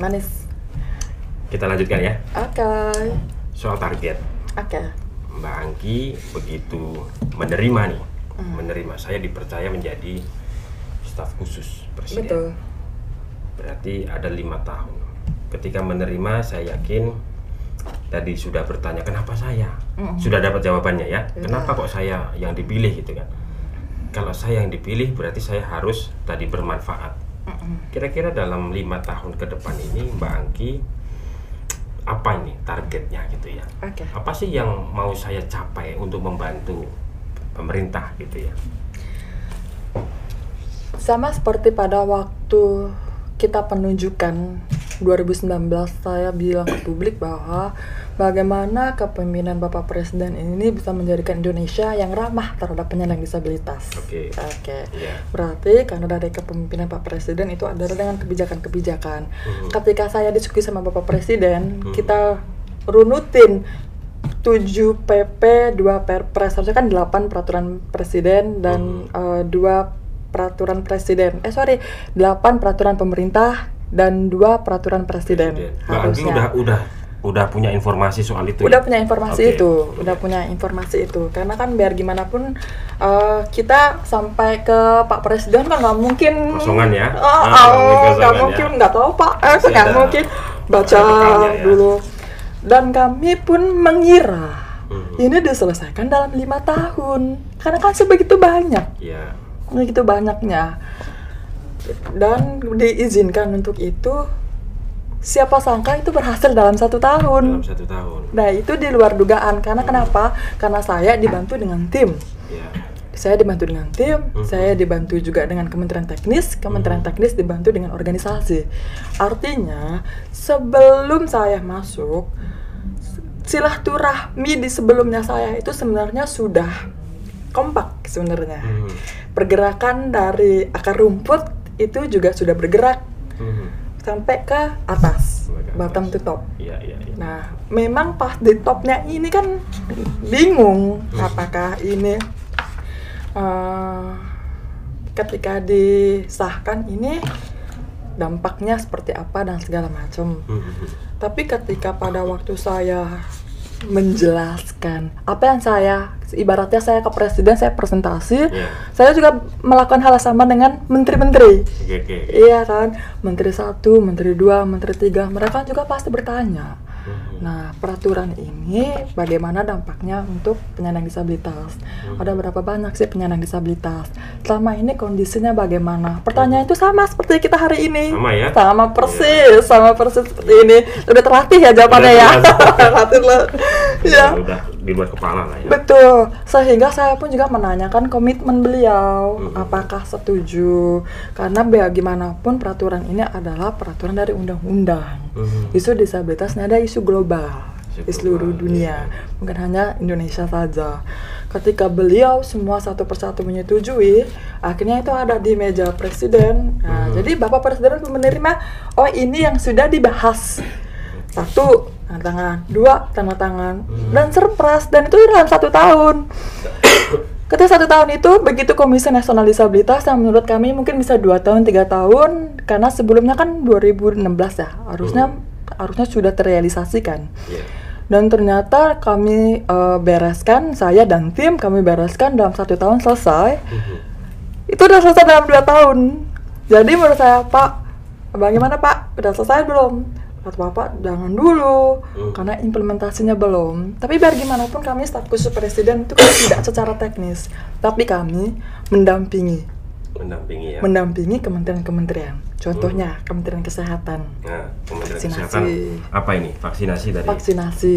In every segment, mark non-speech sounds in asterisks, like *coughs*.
Manis. Kita lanjutkan ya. Oke. Soal target. Oke. Mbak Angki begitu menerima nih, Hmm. menerima saya dipercaya menjadi staf khusus presiden. Betul. Berarti ada lima tahun. Ketika menerima, saya yakin tadi sudah bertanya kenapa saya. Mm. Sudah dapat jawabannya ya. Sudah. Kenapa kok saya yang dipilih gitu kan? Kalau saya yang dipilih, berarti saya harus tadi bermanfaat. Kira-kira dalam lima tahun ke depan ini, Mbak Angki apa ini targetnya gitu ya? Oke. Apa sih yang mau saya capai untuk membantu pemerintah gitu ya? Sama seperti pada waktu kita penunjukan 2019 saya bilang ke publik bahwa bagaimana kepemimpinan Bapak Presiden ini bisa menjadikan Indonesia yang ramah terhadap penyandang disabilitas. Oke. Oke. Iya. Berarti karena dari kepemimpinan Pak Presiden itu adalah dengan kebijakan-kebijakan. Mhm. Ketika saya diskusi sama Bapak Presiden, Mhm. kita runutin 7 PP, 2 Perpres, harusnya kan 8 peraturan presiden dan eh, 2 peraturan presiden. Eh sorry, 8 peraturan pemerintah dan 2 peraturan presiden. Mbak Angki udah udah udah punya informasi soal itu. udah ya? punya informasi Oke. itu udah punya informasi itu karena kan biar gimana pun eh, kita sampai ke Pak Presiden kan nggak mungkin Kosongan ya? oh, Ah, oh, nggak mungkin ya? nggak tahu Pak eh nggak mungkin baca ya? dulu dan kami pun mengira Mhm. ini diselesaikan dalam lima tahun karena kan sebegitu banyak Iya. begitu banyaknya dan diizinkan untuk itu siapa sangka itu berhasil dalam satu tahun Dalam satu tahun. Nah itu di luar dugaan karena kenapa? Karena saya dibantu dengan tim. Iya. Saya dibantu dengan tim, Mhm. saya dibantu juga dengan kementerian teknis, kementerian Mhm. teknis dibantu dengan organisasi. Artinya sebelum saya masuk silaturahmi di sebelumnya saya itu sebenarnya sudah kompak sebenarnya. Mhm. Pergerakan dari akar rumput itu juga sudah bergerak Mhm. sampai ke atas, Sampai ke bottom atas. to top. Iya iya. iya. Nah, memang pas di topnya ini kan bingung Hmm. apakah ini eh, ketika disahkan ini dampaknya seperti apa dan segala macam. Mhm. Tapi ketika pada waktu saya menjelaskan apa yang saya ibaratnya saya ke presiden saya presentasi, Iya. saya juga melakukan hal yang sama dengan menteri-menteri. Oke oke. oke. Iya kan, menteri satu, menteri dua, menteri tiga, mereka juga pasti bertanya. Nah, peraturan ini bagaimana dampaknya untuk penyandang disabilitas? Ada berapa banyak sih penyandang disabilitas? Selama ini kondisinya bagaimana? Pertanyaan itu sama seperti kita hari ini. Sama ya? Sama persis, sama persis seperti ini. Udah terlatih ya jawabannya *laughs* Udah ya. terlatih. Lah. Ya. Udah di luar kepala lah ya. Betul. Sehingga saya pun juga menanyakan komitmen beliau, Hmm. apakah setuju? Karena bagaimanapun peraturan ini adalah peraturan dari undang-undang. Mhm. Isu disabilitas ini ada isu global Isu di seluruh global, dunia, iya. bukan hanya Indonesia saja. Ketika beliau semua satu persatu menyetujui, akhirnya itu ada di meja presiden. Nah, Mhm. jadi Bapak Presiden menerima, oh ini yang sudah dibahas. Satu, tanda tangan. Dua, tanda tangan. Mhm. Dan surprise, dan itu dalam satu tahun. *coughs* Ketika satu tahun itu, begitu Komisi Nasional Disabilitas yang menurut kami mungkin bisa dua tahun, tiga tahun, karena sebelumnya kan 2016 ya, harusnya harusnya sudah terrealisasikan. Iya. Dan ternyata kami eh, bereskan, saya dan tim kami bereskan dalam satu tahun selesai. Mhm. Itu udah selesai dalam dua tahun. Jadi menurut saya, Pak, bagaimana Pak? Udah selesai belum? Kata Bapak, jangan dulu, Hmm. karena implementasinya belum. Tapi biar gimana pun kami staf khusus presiden itu kan tidak secara teknis, tapi kami mendampingi, Mendampingi ya. mendampingi kementerian-kementerian. Contohnya Kementerian Kesehatan, Nah, Kementerian Vaksinasi. Kesehatan apa ini? Vaksinasi dari vaksinasi,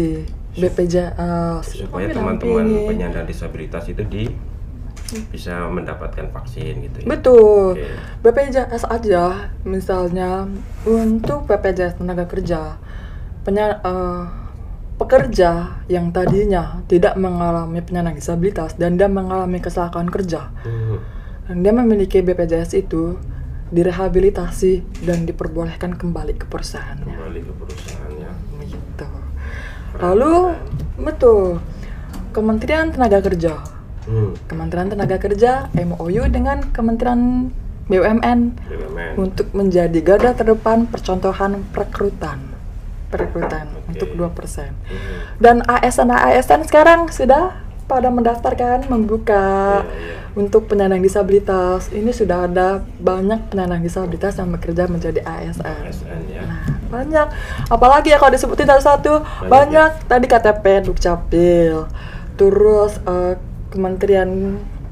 BPJS, supaya kami teman-teman penyandang disabilitas itu di bisa mendapatkan vaksin gitu ya. Betul. Oke. BPJS aja, misalnya untuk BPJS tenaga kerja, penya, eh, pekerja yang tadinya tidak mengalami penyandang disabilitas dan dia mengalami kecelakaan kerja, Mhm. dan dia memiliki BPJS itu direhabilitasi dan diperbolehkan kembali ke perusahaannya. Kembali ke perusahaannya. Begitu. Lalu, betul. Kementerian Tenaga Kerja Hmm. Kementerian Tenaga Kerja MOU dengan Kementerian BUMN BUMN. untuk menjadi garda terdepan percontohan perekrutan perekrutan Oke. untuk 2%. Hmm. Dan ASN ASN sekarang sudah pada mendaftarkan membuka Iya, iya. untuk penyandang disabilitas. Ini sudah ada banyak penyandang disabilitas yang bekerja menjadi ASN. ASN ya. Nah, banyak. Apalagi ya kalau disebutin satu-satu, Banyak banyak, tadi KTP Dukcapil. Terus eh, Kementerian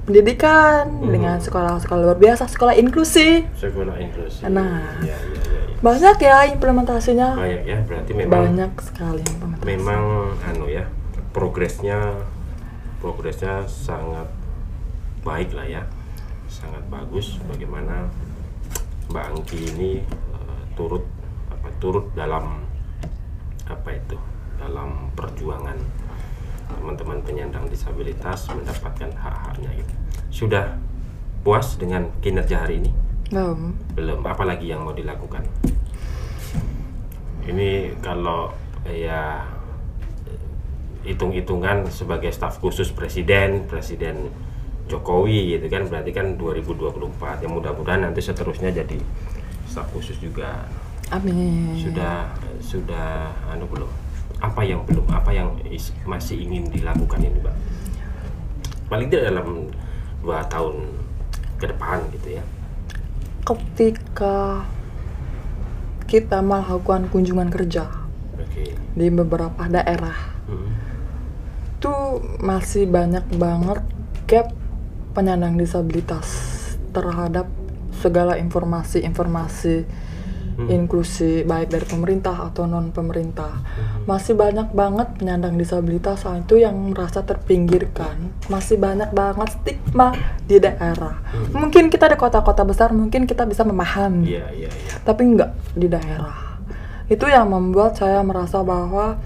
Pendidikan Mhm. dengan sekolah-sekolah luar biasa, sekolah inklusi. Sekolah inklusi. Nah. Iya, iya, iya. iya. Banyak ya implementasinya. Banyak ya, berarti memang Banyak sekali implementasi. memang anu ya, progresnya progresnya sangat baik lah ya. Sangat bagus bagaimana Mbak Angki ini eh, turut apa turut dalam apa itu? dalam perjuangan teman-teman penyandang disabilitas mendapatkan hak-haknya gitu. Sudah puas dengan kinerja hari ini? Belum. belum apalagi yang mau dilakukan ini kalau ya hitung-hitungan sebagai staf khusus presiden presiden Jokowi gitu kan berarti kan 2024 yang mudah-mudahan nanti seterusnya jadi staf khusus juga Amin. sudah sudah anu belum apa yang belum apa yang is- masih ingin dilakukan ini mbak? Paling tidak dalam dua tahun ke depan gitu ya. Ketika kita melakukan kunjungan kerja oke. di beberapa daerah Hmm. tuh masih banyak banget gap penyandang disabilitas terhadap segala informasi-informasi Hmm. inklusi baik dari pemerintah atau non pemerintah Hmm. masih banyak banget penyandang disabilitas itu yang merasa terpinggirkan masih banyak banget stigma di daerah Hmm. mungkin kita di kota-kota besar mungkin kita bisa memahami Iya, iya, iya. tapi enggak di daerah itu yang membuat saya merasa bahwa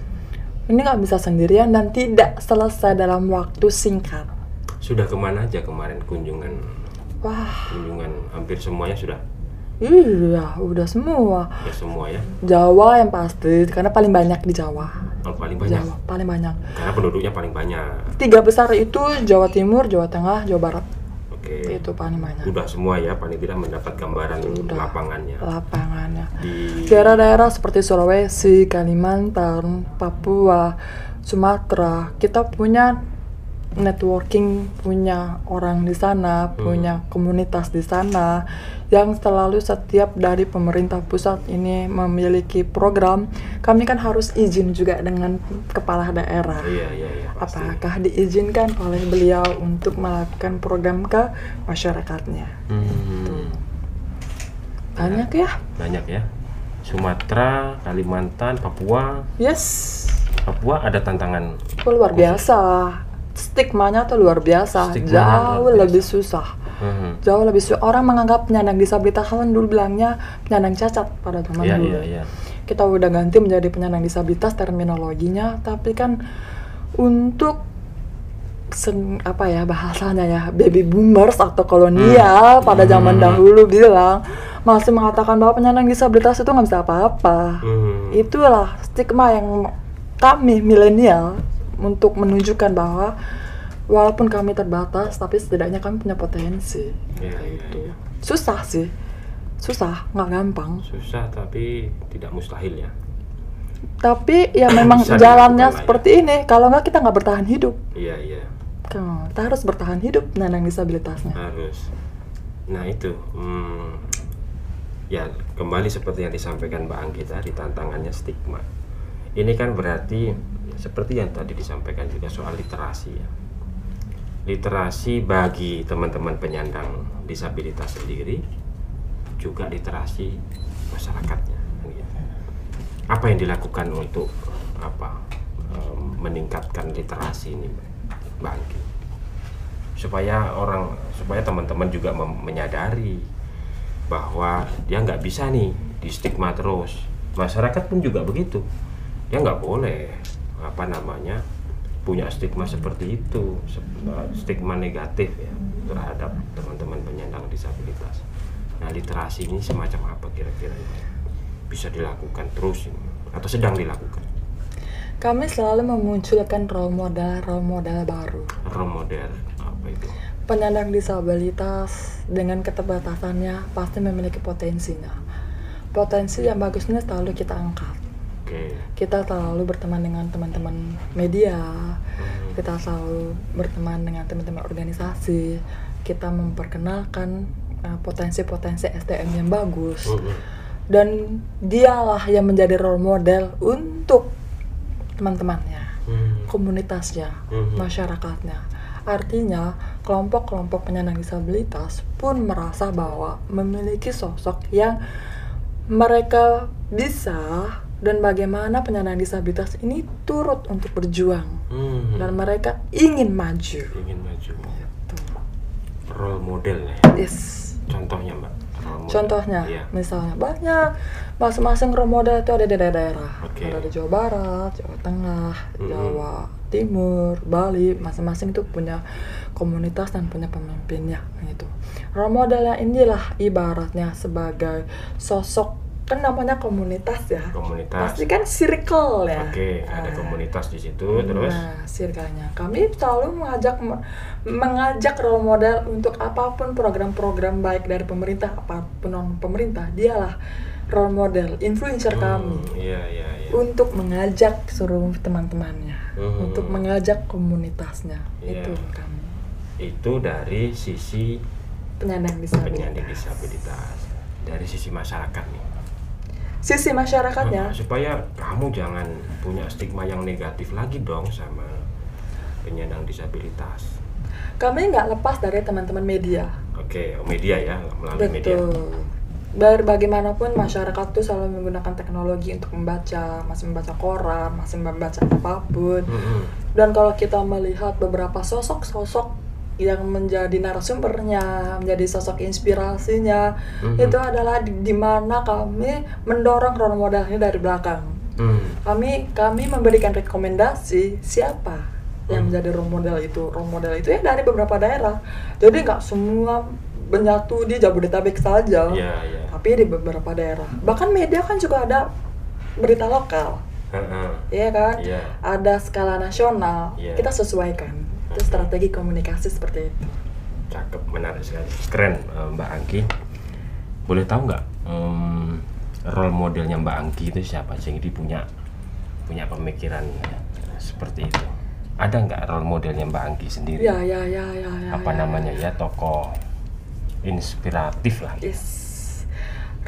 ini nggak bisa sendirian dan tidak selesai dalam waktu singkat Sudah ke mana aja kemarin kunjungan? wah Kunjungan hampir semuanya sudah, iya udah semua ya semua ya. Jawa yang pasti karena paling banyak di Jawa Oh, paling banyak. Jawa paling banyak Karena penduduknya paling banyak. tiga besar itu Jawa Timur Jawa Tengah Jawa Barat Oke. itu paling banyak Udah semua ya, paling tidak mendapat gambaran Udah. lapangannya. lapangannya Di daerah-daerah seperti Sulawesi, Kalimantan, Papua, Sumatera, kita punya networking, punya orang di sana, Hmm. punya komunitas di sana yang selalu setiap dari pemerintah pusat ini memiliki program. Kami kan harus izin juga dengan kepala daerah. Iya, iya, iya. Pasti. Apakah diizinkan oleh beliau untuk melakukan program ke masyarakatnya? Hmm, Banyak ya? banyak ya. Sumatera, Kalimantan, Papua. Yes. Papua ada tantangan. Luar biasa. Stigmanya tuh luar biasa. Stigmanya Jauh luar biasa. lebih susah. Hmm. Jauh lebih susah. Orang menganggap penyandang disabilitas kan dulu bilangnya penyandang cacat pada zaman Iya, dulu. iya, iya. Kita udah ganti menjadi penyandang disabilitas terminologinya, tapi kan untuk sen, apa ya bahasanya ya baby boomers atau kolonial pada zaman Hmm. dahulu bilang masih mengatakan bahwa penyandang disabilitas itu nggak bisa apa-apa Hmm. itulah stigma yang kami milenial untuk menunjukkan bahwa walaupun kami terbatas tapi setidaknya kami punya potensi Iya, iya, Gitu. iya. susah sih susah nggak gampang Susah tapi tidak mustahil ya. tapi ya memang jalannya ya. seperti ini kalau nggak kita nggak bertahan hidup Iya, iya. Kita harus bertahan hidup penyandang disabilitasnya harus nah itu hmm, ya kembali seperti yang disampaikan Mbak Anggi tadi tantangannya stigma ini kan berarti seperti yang tadi disampaikan juga soal literasi ya. Literasi bagi teman-teman penyandang disabilitas sendiri juga literasi masyarakatnya. Apa yang dilakukan untuk apa meningkatkan literasi ini Mbak supaya orang supaya teman-teman juga menyadari bahwa dia nggak bisa nih di stigma terus. Masyarakat pun juga begitu. Dia nggak boleh apa namanya punya stigma seperti itu eh, stigma negatif ya terhadap teman-teman penyandang disabilitas nah literasi ini semacam apa kira-kira ini? bisa dilakukan terus ini, atau sedang dilakukan kami selalu memunculkan role model role model baru role model apa itu penyandang disabilitas dengan keterbatasannya pasti memiliki potensinya. Potensi yang bagusnya selalu kita angkat. Oke. Kita selalu berteman dengan teman-teman media, Hmm. kita selalu berteman dengan teman-teman organisasi, kita memperkenalkan uh, potensi-potensi SDM yang bagus. Mm-mm. Dan dialah yang menjadi role model untuk teman-temannya Hmm. komunitasnya, Mhm. masyarakatnya. Artinya, kelompok-kelompok penyandang disabilitas pun merasa bahwa memiliki sosok yang mereka bisa dan bagaimana penyandang disabilitas ini turut untuk berjuang Hmm. dan mereka ingin maju. ingin maju. Tuh. Role model ya. Yes. Contohnya mbak. Contohnya, Iya. misalnya banyak masing-masing role model itu ada di daerah-daerah. Oke. Ada di Jawa Barat, Jawa Tengah, Mm-mm. Jawa Timur, Bali, masing-masing itu punya komunitas dan punya pemimpinnya gitu. Role modelnya inilah ibaratnya sebagai sosok kan namanya komunitas ya. Komunitas. Pasti kan circle ya. Oke, ada Nah, komunitas di situ terus. Nah, circle-nya. Kami selalu mengajak mengajak role model untuk apa pun program-program baik dari pemerintah apa pun non pemerintah, dialah role model, influencer Hmm, kami Iya iya iya. untuk mengajak seluruh teman-temannya, Hmm. untuk mengajak komunitasnya. Iya. Itu kami. Itu dari sisi Penyandang disabilitas. penyandang disabilitas. Dari sisi masyarakat nih. Sisi masyarakatnya, Nah, supaya kamu jangan punya stigma yang negatif lagi dong sama penyandang disabilitas. kami nggak lepas dari teman-teman media. Oke, media ya melalui media. Betul. Biar bagaimanapun masyarakat tuh selalu menggunakan teknologi untuk membaca, masih membaca koran, masih membaca apa pun. Mm-mm. Dan kalau kita melihat beberapa sosok-sosok yang menjadi narasumbernya, menjadi sosok inspirasinya, Mhm. itu adalah di, di mana kami mendorong role modelnya dari belakang. Hmm. Kami kami memberikan rekomendasi siapa yang Hmm. menjadi role model itu. Role model itu ya dari beberapa daerah. Jadi nggak semua menyatu di Jabodetabek saja, Iya iya. tapi di beberapa daerah. Bahkan media kan juga ada berita lokal, Heeh. ya kan? Iya. Ada skala nasional, Iya. kita sesuaikan. Itu strategi komunikasi seperti itu. Cakep, menarik sekali. Keren eh, Mbak Angki. Boleh tahu nggak em, role modelnya Mbak Angki itu siapa? Jadi punya punya pemikiran seperti itu. Ada nggak role modelnya Mbak Angki sendiri? Ya, ya, ya, ya, ya. Apa ya, namanya ya tokoh inspiratif lah. Yes.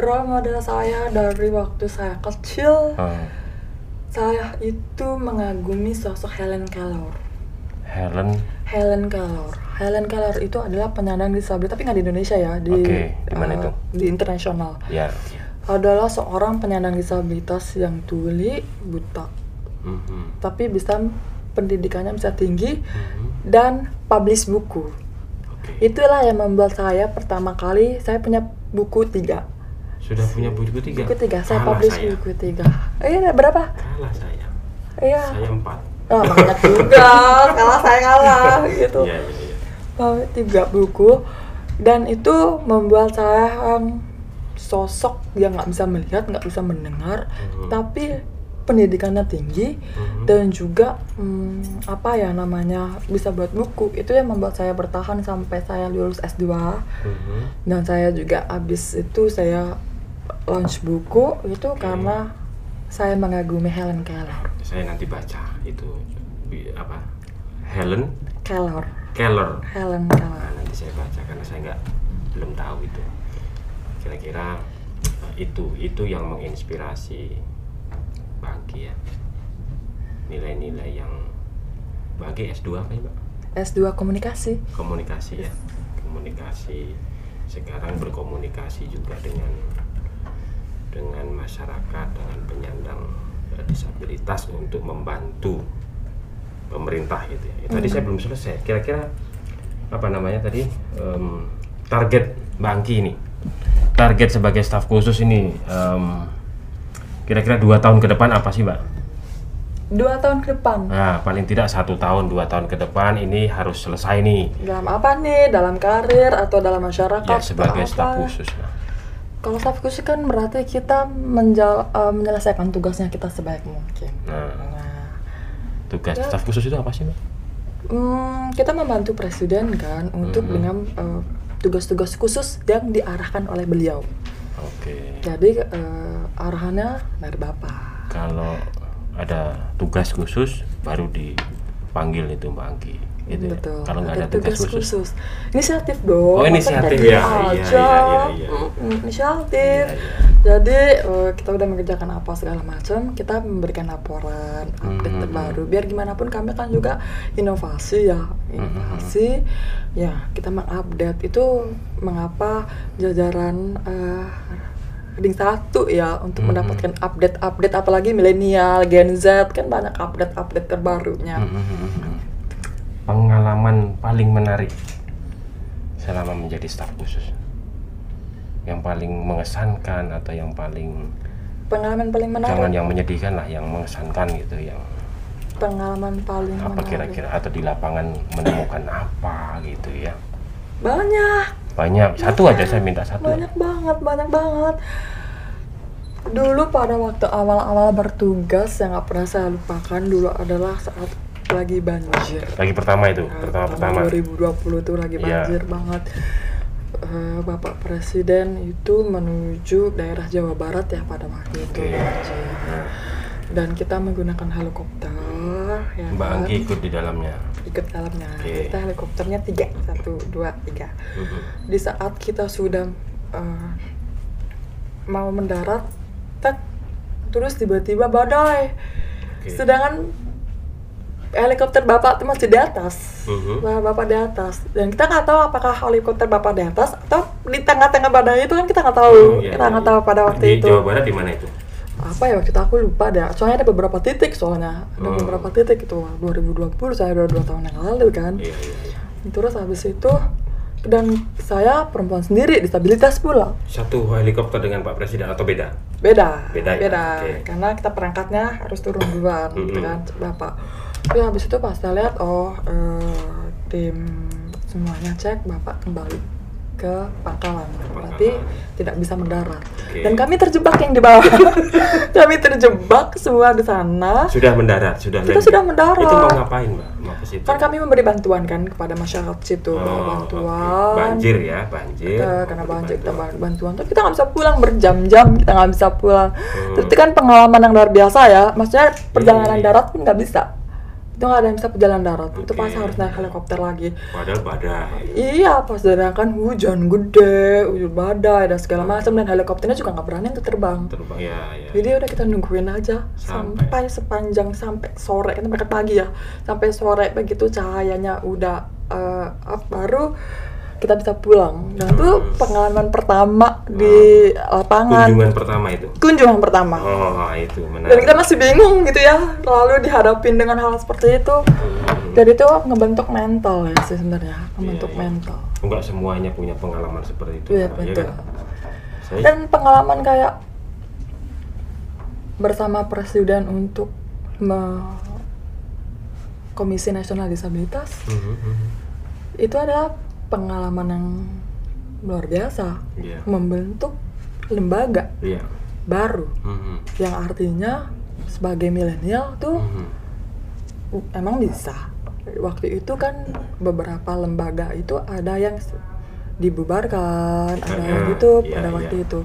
Role model saya dari waktu saya kecil, Eh, saya itu mengagumi sosok Helen Keller. Helen. Helen Keller. Helen Keller itu adalah penyandang disabilitas tapi nggak di Indonesia ya, di Oke, di mana eh, itu? Di internasional. Ya. Adalah seorang penyandang disabilitas yang tuli, buta, Mhm. tapi bisa pendidikannya bisa tinggi Mhm. dan publish buku. Oke. Itulah yang membuat saya pertama kali saya punya buku tiga. Sudah punya buku tiga. Buku tiga, saya Kalah publish saya. buku tiga. Iya, berapa? Kalah saya. Iya. Saya empat. Oh, banyak juga. kalah saya kalah gitu. Iya iya iya. Oh, tiga buku dan itu membuat saya um, sosok yang nggak bisa melihat, nggak bisa mendengar, Mhm. tapi pendidikannya tinggi Mhm. dan juga hmm, apa ya namanya bisa buat buku itu yang membuat saya bertahan sampai saya lulus S2 Mhm. dan saya juga abis itu saya launch buku itu karena saya mengagumi Helen Keller. Saya nanti baca itu apa? Helen Keller, Keller. Helen Nah, Keller. nanti saya baca karena saya nggak belum tahu itu. Kira-kira itu itu yang menginspirasi Bangki ya. Nilai-nilai yang Bangki S2 apa ya, Mbak? S2 komunikasi. Komunikasi ya. Komunikasi. Sekarang berkomunikasi juga dengan dengan masyarakat, dengan penyandang disabilitas untuk membantu pemerintah gitu ya. Ya, Tadi saya belum selesai. Kira-kira apa namanya tadi em, target Bangki ini? Target sebagai staf khusus ini em, kira-kira dua tahun ke depan apa sih, Mbak? Dua tahun ke depan. Nah, paling tidak satu tahun, dua tahun ke depan ini harus selesai nih. Dalam apa nih? Dalam karir atau dalam masyarakat? Ya sebagai staf khusus. Nah. Kalau staf khusus kan berarti kita menjal- eh, menyelesaikan tugasnya kita sebaik mungkin. Nah, Nah, tugas Ya. staf khusus itu apa sih, Mbak? Hmm, kita membantu presiden kan untuk Mhm. dengan eh, tugas-tugas khusus yang diarahkan oleh beliau. Oke. Jadi eh, arahannya dari bapak. Kalau ada tugas khusus baru dipanggil itu Mbak Angki. Gitu ya. Betul. Kalau nggak ada tugas, khusus, Inisiatif dong. Oh, inisiatif ya. Iya, aja. iya, iya, iya. Mm, Inisiatif. Iya, iya. Jadi eh, kita udah mengerjakan apa segala macam, kita memberikan laporan update Mhm. terbaru. Biar gimana pun kami kan juga inovasi ya, inovasi. Ya kita mengupdate itu mengapa jajaran eh, Ring satu ya untuk Mhm. mendapatkan update-update apalagi milenial, Gen Z kan banyak update-update terbarunya. Mhm. Pengalaman paling menarik selama menjadi staf khusus. Yang paling mengesankan atau yang paling Pengalaman paling menarik. jangan yang menyedihkan lah, yang mengesankan gitu, yang pengalaman paling apa kira-kira atau di lapangan menemukan apa gitu ya. Banyak, Banyak, satu aja saya minta satu. banyak banget, banyak banget. Dulu pada waktu awal-awal bertugas yang nggak pernah saya lupakan dulu adalah saat lagi banjir. Lagi pertama itu, Nah, pertama-pertama. tahun 2020 tuh lagi Iya. banjir banget. Eh, Bapak Presiden itu menuju daerah Jawa Barat ya pada waktu itu banjir. Dan kita menggunakan helikopter. Ya Mbak kan? Anggi ikut di dalamnya. ikut dalamnya. Oke. Kita helikopternya tiga, satu, dua, tiga. Di saat kita sudah eh, mau mendarat, tek, terus tiba-tiba badai. Oke. Sedangkan helikopter bapak itu masih di atas, Mhm. Bah- bapak di atas. Dan kita nggak tahu apakah helikopter bapak di atas atau di tengah-tengah badai itu kan kita nggak tahu. Oh, iya, kita nggak iya. tahu pada waktu di itu. Jawa Barat di mana itu? Apa ya waktu itu aku lupa deh. Soalnya ada beberapa titik soalnya. Ada Hmm. beberapa titik itu 2020 saya udah dua tahun yang lalu kan. Iya, iya, iya. Terus habis itu dan saya perempuan sendiri disabilitas pula. Satu helikopter dengan Pak Presiden atau beda? Beda. Beda ya? Oke. Karena kita perangkatnya harus turun duluan gitu Mm-mm. kan, Bapak. Tapi habis itu pas saya lihat oh eh, tim semuanya cek Bapak kembali ke pangkalan. Berarti tidak bisa mendarat. Oke. Dan kami terjebak yang di bawah. *laughs* kami terjebak semua di sana. Sudah mendarat, sudah Kita landing. sudah mendarat. Itu mau ngapain, Mbak? Mau ke situ? Kan kami memberi bantuan kan kepada masyarakat situ, Oh, bantuan. Banjir ya, banjir. kita karena banjir kita bantuan. ba- bantuan tapi kita nggak bisa pulang berjam-jam kita nggak bisa pulang Hmm. Itu kan pengalaman yang luar biasa ya maksudnya perjalanan iya. darat pun nggak bisa itu nggak ada yang bisa perjalanan darat itu Oke. pasti harus naik helikopter lagi Padahal badai. iya pas sedangkan hujan gede hujan badai dan segala macam dan helikopternya juga nggak berani untuk terbang Terbang ya, ya. jadi udah kita nungguin aja Sampai. sampai, sepanjang sampai sore kita berangkat pagi ya sampai sore begitu cahayanya udah eh, up, baru kita bisa pulang. Nah itu Hmm. pengalaman pertama di lapangan kunjungan pertama itu. kunjungan pertama. Oh, itu Dan menarik. kita masih bingung gitu ya, lalu dihadapin dengan hal seperti itu. Hmm. Dan itu ngebentuk mental ya sih sebenarnya, ngebentuk Iya, iya. mental. Enggak semuanya punya pengalaman seperti itu, Iya Mbak, ya betul. kan? Saya Dan pengalaman kayak bersama presiden untuk me- Komisi Nasional Disabilitas Mhm, mhm. itu adalah pengalaman yang luar biasa Iya. membentuk lembaga Iya. baru Mhm, yang artinya sebagai milenial tuh mhm. emang bisa waktu itu kan beberapa lembaga itu ada yang dibubarkan ada yang Iya, gitu iya, pada waktu iya. itu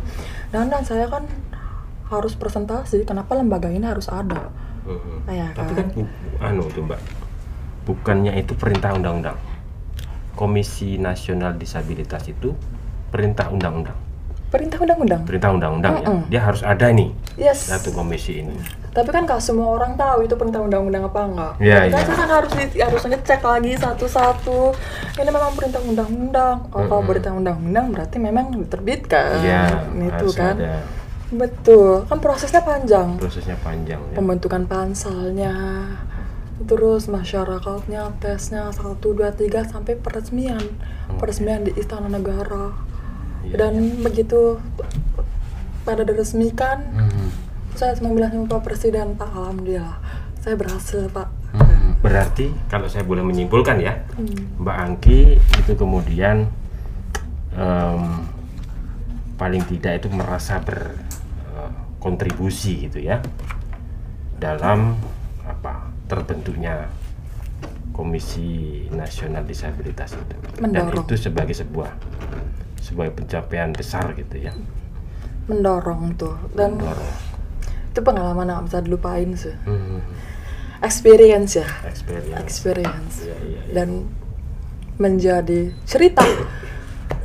dan dan saya kan harus presentasi kenapa lembaga ini harus ada Mhm. Iya, Tapi kan? kan bu, anu tuh Mbak, bukannya itu perintah undang-undang. Komisi Nasional Disabilitas itu perintah undang-undang. perintah undang-undang Perintah undang-undang ya. Mm-mm. Dia harus ada nih yes satu komisi ini. tapi kan gak semua orang tahu itu perintah undang-undang apa enggak Iya, Jadi kan harus di, harus ngecek lagi satu-satu ini memang perintah undang-undang oh kalau Mm-mm. perintah undang-undang berarti memang diterbitkan Iya, itu kan ada betul kan prosesnya panjang prosesnya panjang ya. pembentukan pansalnya terus masyarakatnya tesnya satu dua tiga sampai peresmian peresmian di istana negara Iya, dan begitu pada diresmikan Mhm. saya cuma bilang sama pak presiden pak alhamdulillah saya berhasil pak Mhm. Berarti kalau saya boleh menyimpulkan ya, Hmm. Mbak Angki itu kemudian em, paling tidak itu merasa berkontribusi gitu ya dalam terbentuknya Komisi Nasional Disabilitas itu. Dan Mendorong. itu sebagai sebuah sebuah pencapaian besar gitu ya. mendorong tuh dan Mendorong. itu pengalaman yang bisa dilupain sih Hmm, experience ya experience. experience Iya, iya, iya. dan menjadi cerita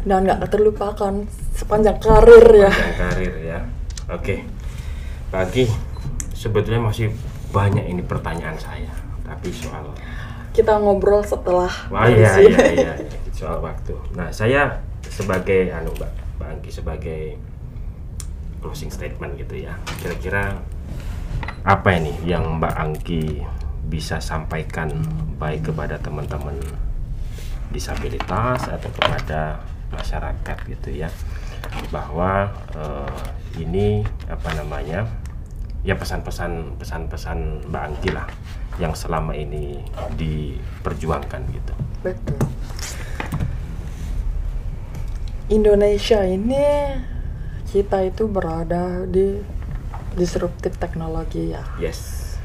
dan nggak terlupakan sepanjang karir ya Panjang karir ya. Oke. Bagi sebetulnya masih banyak ini pertanyaan saya, tapi soal kita ngobrol setelah Wah dari iya, iya, *laughs* iya, iya, soal waktu. Nah, saya sebagai anu Mbak, Mbak Angki sebagai closing statement gitu ya. Kira-kira apa ini yang Mbak Angki bisa sampaikan baik kepada teman-teman disabilitas atau kepada masyarakat gitu ya bahwa eh, ini apa namanya ya pesan-pesan pesan-pesan Mbak Angki lah yang selama ini diperjuangkan gitu. betul Indonesia ini kita itu berada di disruptif teknologi ya Yes.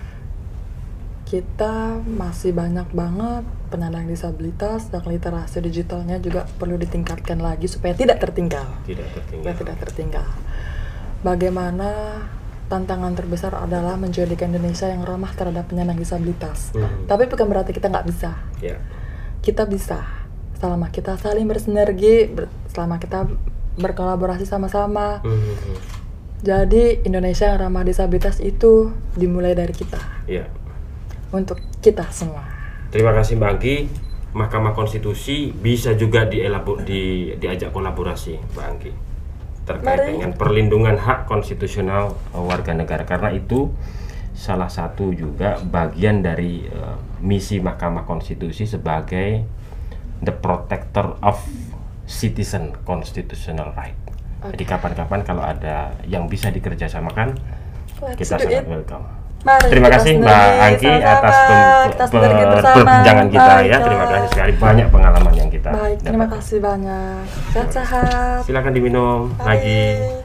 kita masih banyak banget penyandang disabilitas dan literasi digitalnya juga perlu ditingkatkan lagi supaya tidak tertinggal Tidak supaya tertinggal. tidak tertinggal bagaimana tantangan terbesar adalah menjadikan Indonesia yang ramah terhadap penyandang disabilitas Hmm. tapi bukan berarti kita nggak bisa Ya. kita bisa selama kita saling bersinergi ber- selama kita berkolaborasi sama-sama Hmm. jadi Indonesia yang ramah disabilitas itu dimulai dari kita Ya. untuk kita semua Terima kasih Mbak Angki. Mahkamah Konstitusi bisa juga dielabor di diajak kolaborasi Mbak Angki terkait Mari. dengan perlindungan hak konstitusional eh, warga negara karena itu salah satu juga bagian dari eh, misi Mahkamah Konstitusi sebagai the protector of citizen constitutional right. Jadi kapan-kapan kalau ada yang bisa dikerjasamakan Let's kita sangat it. welcome. Mari Terima kasih Mbak Angki atas pem- perbincangan kita ya. Terima kasih sekali banyak pengalaman yang kita baik terima dapat. kasih banyak sehat-sehat Silakan diminum Mari. lagi.